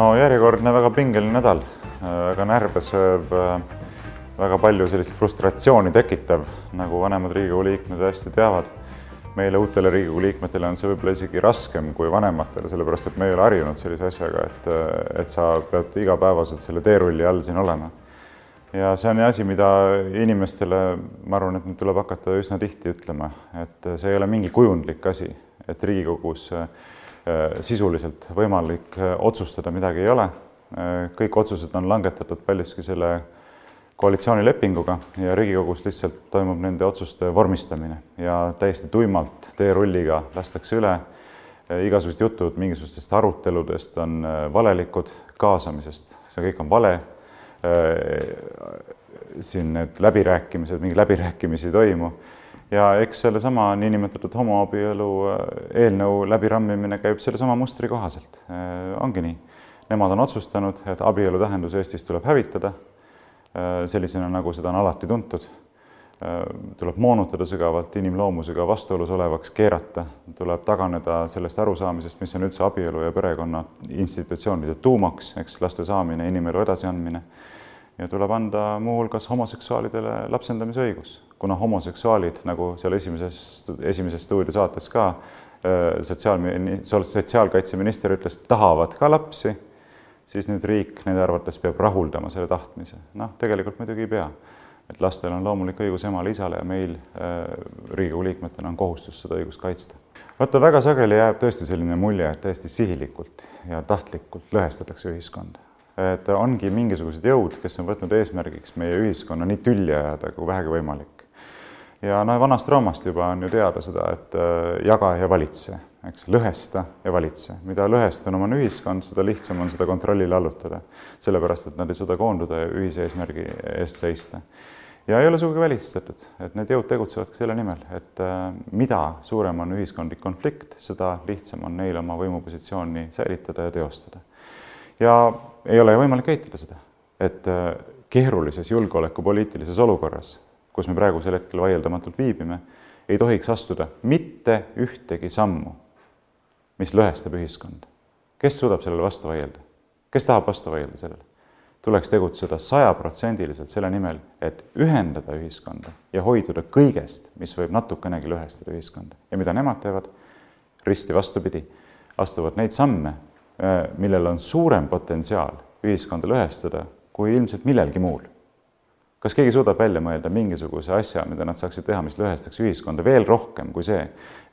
no järjekordne väga pingeline nädal, väga närve sööv, väga palju sellist frustratsiooni tekitav, nagu vanemad Riigikogu liikmed hästi teavad. meile, uutele Riigikogu liikmetele on see võib-olla isegi raskem kui vanematele, sellepärast et me ei ole harjunud sellise asjaga, et, et sa pead igapäevaselt selle teerulli all siin olema. ja see on asi, mida inimestele, ma arvan, et nüüd tuleb hakata üsna tihti ütlema, et see ei ole mingi kujundlik asi, et Riigikogus äh, sisuliselt võimalik äh, otsustada midagi ei ole. Äh, kõik otsused on langetatud paljuski selle koalitsioonilepinguga ja Riigikogus lihtsalt toimub nende otsuste vormistamine ja täiesti tuimalt teerulliga lastakse üle. igasugused jutud mingisugustest aruteludest on valelikud, kaasamisest, see kõik on vale. siin need läbirääkimised, mingeid läbirääkimisi ei toimu ja eks sellesama niinimetatud homoabielu äh, eelnõu läbirammimine käib sellesama mustri kohaselt. Äh, ongi nii. Nemad on otsustanud, et abielu tähendus Eestis tuleb hävitada äh, sellisena, nagu seda on alati tuntud. tuleb moonutada sügavalt, inimloomusega vastuolus olevaks keerata, tuleb taganeda sellest arusaamisest, mis on üldse abielu ja perekonna institutsioonide tuumaks, eks, laste saamine, inimelu edasiandmine ja tuleb anda muuhulgas homoseksuaalidele lapsendamise õigus kuna homoseksuaalid, nagu seal esimeses, esimeses stuudiosaates ka äh, sotsiaalmini-, sotsiaalkaitseminister ütles, tahavad ka lapsi, siis nüüd riik nende arvates peab rahuldama selle tahtmise. noh, tegelikult muidugi ei pea. et lastel on loomulik õigus emale-isale ja meil äh, Riigikogu liikmetena on kohustus seda õigust kaitsta. vaata, väga sageli jääb tõesti selline mulje, et täiesti sihilikult ja tahtlikult lõhestatakse ühiskonda et ongi mingisugused jõud, kes on võtnud eesmärgiks meie ühiskonna nii tülli ajada kui vähegi võimalik ja noh, vanast Roomast juba on ju teada seda, et äh, jaga ja valitse, eks, lõhesta ja valitse. mida lõhestunum on ühiskond, seda lihtsam on seda kontrollile allutada, sellepärast et nad ei suuda koonduda ja ühise eesmärgi eest seista. ja ei ole sugugi välistatud, et need jõud tegutsevad ka selle nimel, et äh, mida suurem on ühiskondlik konflikt, seda lihtsam on neil oma võimupositsiooni säilitada ja teostada. ja ei ole võimalik eitada seda, et äh, keerulises julgeolekupoliitilises olukorras kus me praegusel hetkel vaieldamatult viibime, ei tohiks astuda mitte ühtegi sammu, mis lõhestab ühiskonda. kes suudab sellele vastu vaielda? kes tahab vastu vaielda sellele? tuleks tegutseda sajaprotsendiliselt selle nimel, et ühendada ühiskonda ja hoiduda kõigest, mis võib natukenegi lõhestada ühiskonda. ja mida nemad teevad? risti vastupidi, astuvad neid samme, äh, millel on suurem potentsiaal ühiskonda lõhestada kui ilmselt millelgi muul kas keegi suudab välja mõelda mingisuguse asja, mida nad saaksid teha, mis lõhestaks ühiskonda veel rohkem kui see,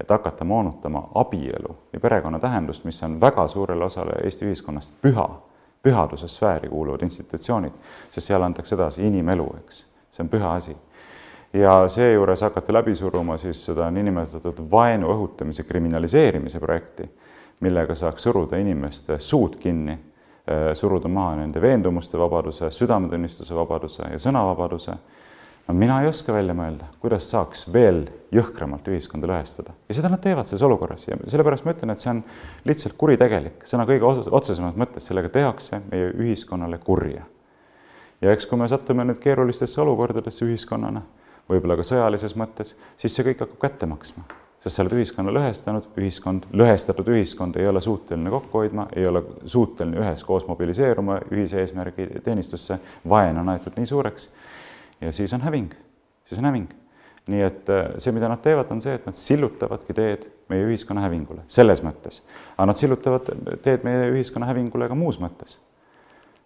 et hakata moonutama abielu ja perekonna tähendust, mis on väga suurele osale Eesti ühiskonnast püha, pühaduse sfääri kuuluvad institutsioonid, sest seal antakse edasi inimelu, eks, see on püha asi. ja seejuures hakata läbi suruma siis seda niinimetatud vaenu õhutamise kriminaliseerimise projekti, millega saaks suruda inimeste suud kinni suruda maha nende veendumuste vabaduse, südametunnistuse vabaduse ja sõnavabaduse. no mina ei oska välja mõelda, kuidas saaks veel jõhkramalt ühiskonda lõhestada ja seda nad teevad selles olukorras ja sellepärast ma ütlen, et see on lihtsalt kuritegelik, sõna kõige otsesemas mõttes, sellega tehakse meie ühiskonnale kurja. ja eks, kui me satume nüüd keerulistesse olukordadesse ühiskonnana, võib-olla ka sõjalises mõttes, siis see kõik hakkab kätte maksma sest sa oled ühiskonna lõhestanud, ühiskond, lõhestatud ühiskond ei ole suuteline kokku hoidma, ei ole suuteline üheskoos mobiliseeruma ühise eesmärgi teenistusse, vaen on aetud nii suureks. ja siis on häving, siis on häving. nii et äh, see, mida nad teevad, on see, et nad sillutavadki teed meie ühiskonna hävingule, selles mõttes. aga nad sillutavad teed meie ühiskonna hävingule ka muus mõttes.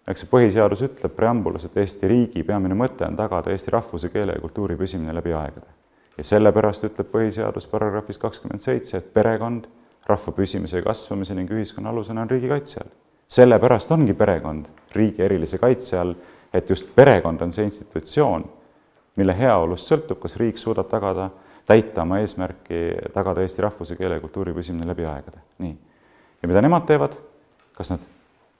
eks see põhiseadus ütleb preambulas, et Eesti riigi peamine mõte on tagada eesti rahvuse, keele ja kultuuri püsimine läbi aegade ja sellepärast ütleb põhiseadus paragrahvis kakskümmend seitse, et perekond rahva püsimise ja kasvamise ning ühiskonna alusena on riigi kaitse all. sellepärast ongi perekond riigi erilise kaitse all, et just perekond on see institutsioon, mille heaolust sõltub, kas riik suudab tagada, täita oma eesmärki, tagada eesti rahvuse, keele ja kultuuri püsimine läbi aegade. nii. ja mida nemad teevad? kas nad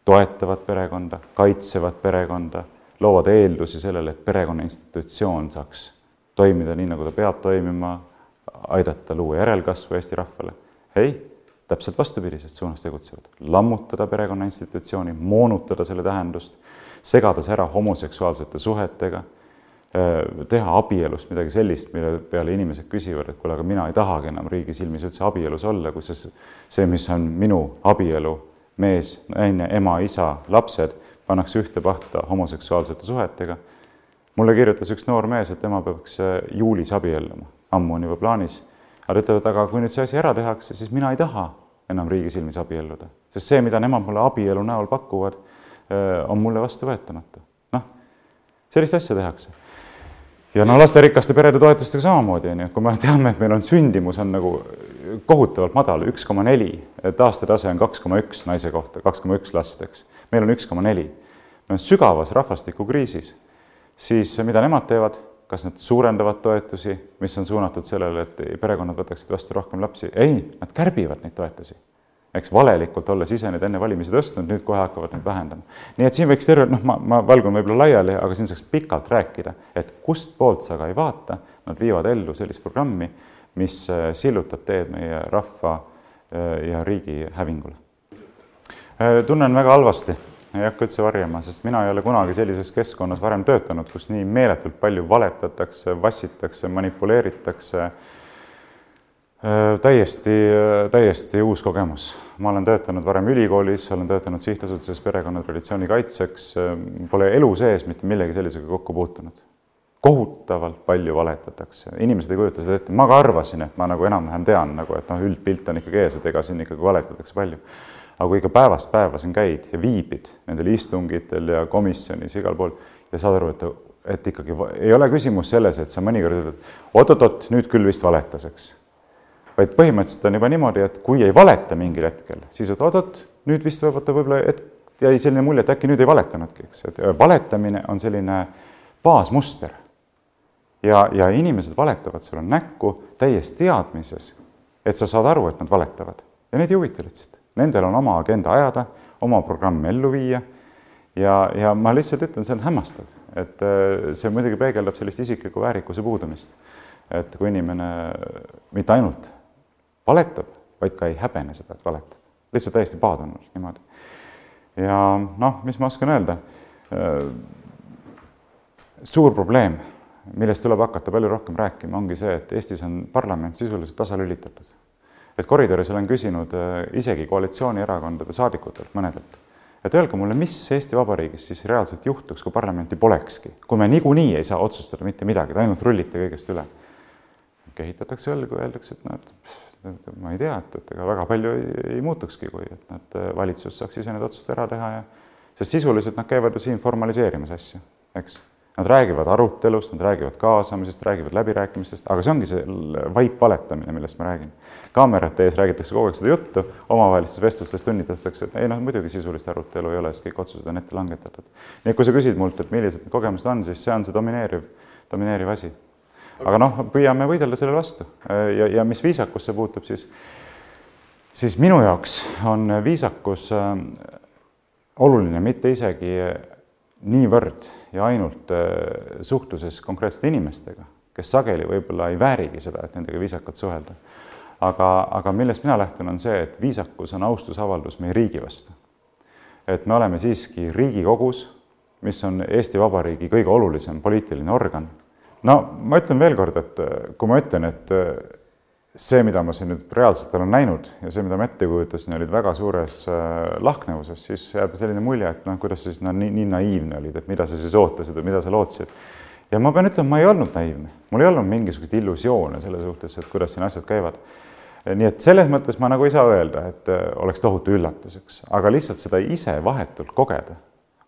toetavad perekonda, kaitsevad perekonda, loovad eeldusi sellele, et perekonna institutsioon saaks toimida nii, nagu ta peab toimima, aidata luua järelkasvu Eesti rahvale. ei, täpselt vastupidises suunas tegutsevad, lammutada perekonna institutsiooni, moonutada selle tähendust, segades ära homoseksuaalsete suhetega, teha abielust midagi sellist, mille peale inimesed küsivad, et kuule, aga mina ei tahagi enam riigi silmis üldse abielus olla, kus see, see, mis on minu abielu mees, naine, ema, isa, lapsed pannakse ühte pahta homoseksuaalsete suhetega. Mulle kirjutas üks noor mees, et tema peaks äh, juulis abielluma, ammu on juba plaanis. aga ta ütleb, et aga kui nüüd see asi ära tehakse, siis mina ei taha enam riigi silmis abielluda, sest see, mida nemad mulle abielu näol pakuvad, äh, on mulle vastuvõetamatu. noh, sellist asja tehakse ja no lasterikaste perede toetustega samamoodi on ju, kui me teame, et meil on sündimus on nagu kohutavalt madal, üks koma neli, taastetase on kaks koma üks naise kohta, kaks koma üks last, eks. meil on üks koma neli. me oleme sügavas rahvastikukriisis, siis mida nemad teevad, kas nad suurendavad toetusi, mis on suunatud sellele, et perekonnad võtaksid vastu rohkem lapsi? ei, nad kärbivad neid toetusi eks valelikult olles ise neid enne valimisi tõstnud, nüüd kohe hakkavad neid vähendama. nii et siin võiks terve, noh, ma, ma valgun võib-olla laiali, aga siin saaks pikalt rääkida, et kustpoolt sa ka ei vaata, nad viivad ellu sellist programmi, mis äh, sillutab teed meie rahva äh, ja riigi hävingule. Äh, tunnen väga halvasti, ei hakka üldse varjama, sest mina ei ole kunagi sellises keskkonnas varem töötanud, kus nii meeletult palju valetatakse, vassitakse, manipuleeritakse Äh, täiesti, täiesti uus kogemus. ma olen töötanud varem ülikoolis, olen töötanud sihtasutuses perekonnatraditsiooni kaitseks, äh, pole elu sees mitte millegi sellisega kokku puutunud. kohutavalt palju valetatakse, inimesed ei kujuta seda ette, ma ka arvasin, et ma nagu enam-vähem tean nagu, et noh, üldpilt on ikkagi ees, et ega siin ikkagi valetatakse palju. Aga kui ikka päevast päeva siin käid ja viibid nendel istungitel ja komisjonis igal pool ja saad aru, et, et ikkagi ei ole küsimus selles, et sa mõnikord ütled, oot-oot-oot, nüüd küll vist valetas, eks vaid põhimõtteliselt on juba niimoodi, et kui ei valeta mingil hetkel, siis oot-oot, nüüd vist vaata võib-olla et jäi selline mulje, et äkki nüüd ei valetanudki, eks, et valetamine on selline baasmuster. ja, ja inimesed valetavad sulle näkku täies teadmises, et sa saad aru, et nad valetavad ja neid ei huvita lihtsalt. Nendel on oma agenda ajada, oma programm ellu viia ja, ja ma lihtsalt ütlen, see on hämmastav, et äh, see muidugi peegeldab sellist isikliku väärikuse puudumist. et kui inimene mitte ainult valetab, vaid ka ei häbene seda, et valetab. lihtsalt täiesti paadunud niimoodi. ja noh, mis ma oskan öelda? suur probleem, millest tuleb hakata palju rohkem rääkima, ongi see, et Eestis on parlament sisuliselt tasalülitatud. Et koridoris olen küsinud äh, isegi koalitsioonierakondade saadikutelt, mõnedelt, et öelge mulle, mis Eesti Vabariigis siis reaalselt juhtuks, kui parlamenti polekski, kui me niikuinii ei saa otsustada mitte midagi, te ainult rullite kõigest üle. kehitatakse õlgu, öeldakse, et noh, et ma ei tea, et, et ega väga palju ei, ei muutukski, kui et nad, äh, valitsus saaks ise need otsused ära teha ja sest sisuliselt nad käivad ju siin formaliseerimas asju, eks. Nad räägivad arutelust, nad räägivad kaasamisest, räägivad läbirääkimistest, aga see ongi see vaip valetamine, millest ma räägin. kaamerate ees räägitakse kogu aeg seda juttu, omavahelistes vestlustes tunnitatakse, et ei noh, muidugi sisulist arutelu ei ole, sest kõik otsused on ette langetatud. nii et kui sa küsid mult, et millised need kogemused on, siis see on see domineeriv, domineeriv asi aga noh, püüame võidelda selle vastu ja, ja mis viisakusse puutub, siis, siis minu jaoks on viisakus äh, oluline mitte isegi niivõrd ja ainult äh, suhtluses konkreetsete inimestega, kes sageli võib-olla ei väärigi seda, et nendega viisakalt suhelda. aga, aga millest mina lähtun, on see, et viisakus on austusavaldus meie riigi vastu. et me oleme siiski Riigikogus, mis on Eesti Vabariigi kõige olulisem poliitiline organ no ma ütlen veel kord, et äh, kui ma ütlen, et äh, see, mida ma siin nüüd reaalselt olen näinud ja see, mida ma ette kujutasin, olid väga suures äh, lahknevuses, siis jääb selline mulje, et noh, kuidas sa siis no, nii, nii naiivne olid, et mida sa siis ootasid või mida sa lootsid. ja ma pean ütlema, ma ei olnud naiivne, mul ei olnud mingisuguseid illusioone selle suhtes, et kuidas siin asjad käivad. nii et selles mõttes ma nagu ei saa öelda, et oleks tohutu üllatus, eks, aga lihtsalt seda ise vahetult kogeda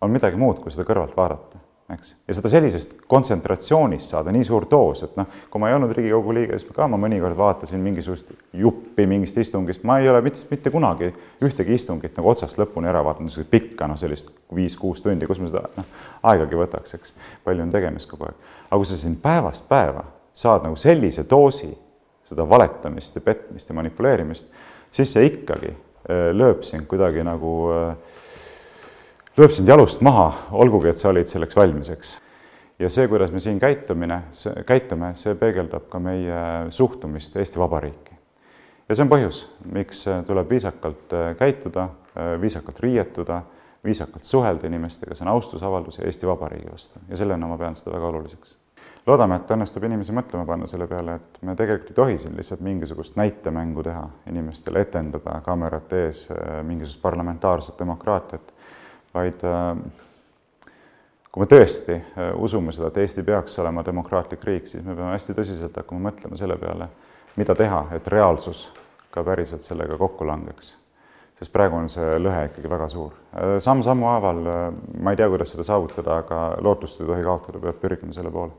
on midagi muud, kui seda kõrvalt vaadata eks. ja seda sellisest kontsentratsioonist saada nii suur doos, et noh, kui ma ei olnud Riigikogu liige, siis ka ma mõnikord vaatasin mingisugust juppi mingist istungist, ma ei ole mitte, mitte kunagi ühtegi istungit nagu otsast lõpuni ära vaadanud, niisugust pikka, noh, sellist viis-kuus tundi, kus ma seda noh, aegagi võtaks, eks. palju on tegemist kogu aeg. aga kui sa siin päevast päeva saad nagu sellise doosi seda valetamist ja petmist ja manipuleerimist, siis see ikkagi äh, lööb sind kuidagi nagu äh, lööb sind jalust maha, olgugi et sa olid selleks valmis, eks. ja see, kuidas me siin käitumine, käitume, see peegeldab ka meie suhtumist Eesti Vabariiki. ja see on põhjus, miks tuleb viisakalt äh, käituda, äh, viisakalt riietuda, viisakalt suhelda inimestega, see on austusavaldus Eesti Vabariigi vastu ja sellena ma pean seda väga oluliseks. loodame, et õnnestub inimesi mõtlema panna selle peale, et me tegelikult ei tohi siin lihtsalt mingisugust näitemängu teha, inimestele etendada kaamerate ees mingisugust parlamentaarset demokraatiat, vaid kui me tõesti usume seda, et Eesti peaks olema demokraatlik riik, siis me peame hästi tõsiselt hakkama mõtlema selle peale, mida teha, et reaalsus ka päriselt sellega kokku langeks. sest praegu on see lõhe ikkagi väga suur samm. samm-sammu haaval, ma ei tea, kuidas seda saavutada, aga lootust ei tohi kaotada, peab pürgima selle poole.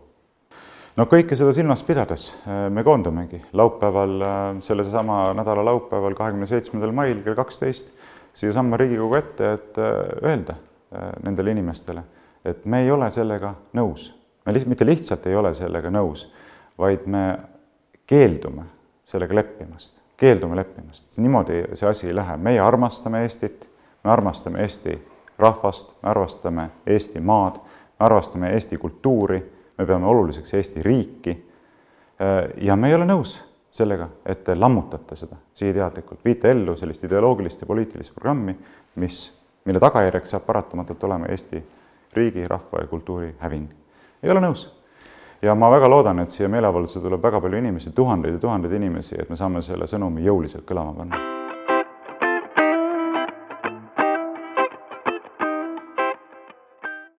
no kõike seda silmas pidades me koondumegi laupäeval, sellesama nädala laupäeval, kahekümne seitsmendal mail kell kaksteist siiasamma Riigikogu ette, et öelda nendele inimestele, et me ei ole sellega nõus. me lihtsalt, mitte lihtsalt ei ole sellega nõus, vaid me keeldume sellega leppimast keeldume leppimast, niimoodi see asi ei lähe, meie armastame Eestit, me armastame Eesti rahvast, me armastame Eesti maad, me armastame Eesti kultuuri, me peame oluliseks Eesti riiki. ja me ei ole nõus sellega, et te lammutate seda sihiteadlikult, viite ellu sellist ideoloogilist ja poliitilist programmi, mis, mille tagajärjeks saab paratamatult olema Eesti riigi, rahva ja kultuuri häving. ei ole nõus. Ja ma väga loodan, et siia meeleavaldusele tuleb väga palju inimesi, tuhandeid ja tuhandeid inimesi, et me saame selle sõnumi jõuliselt kõlama panna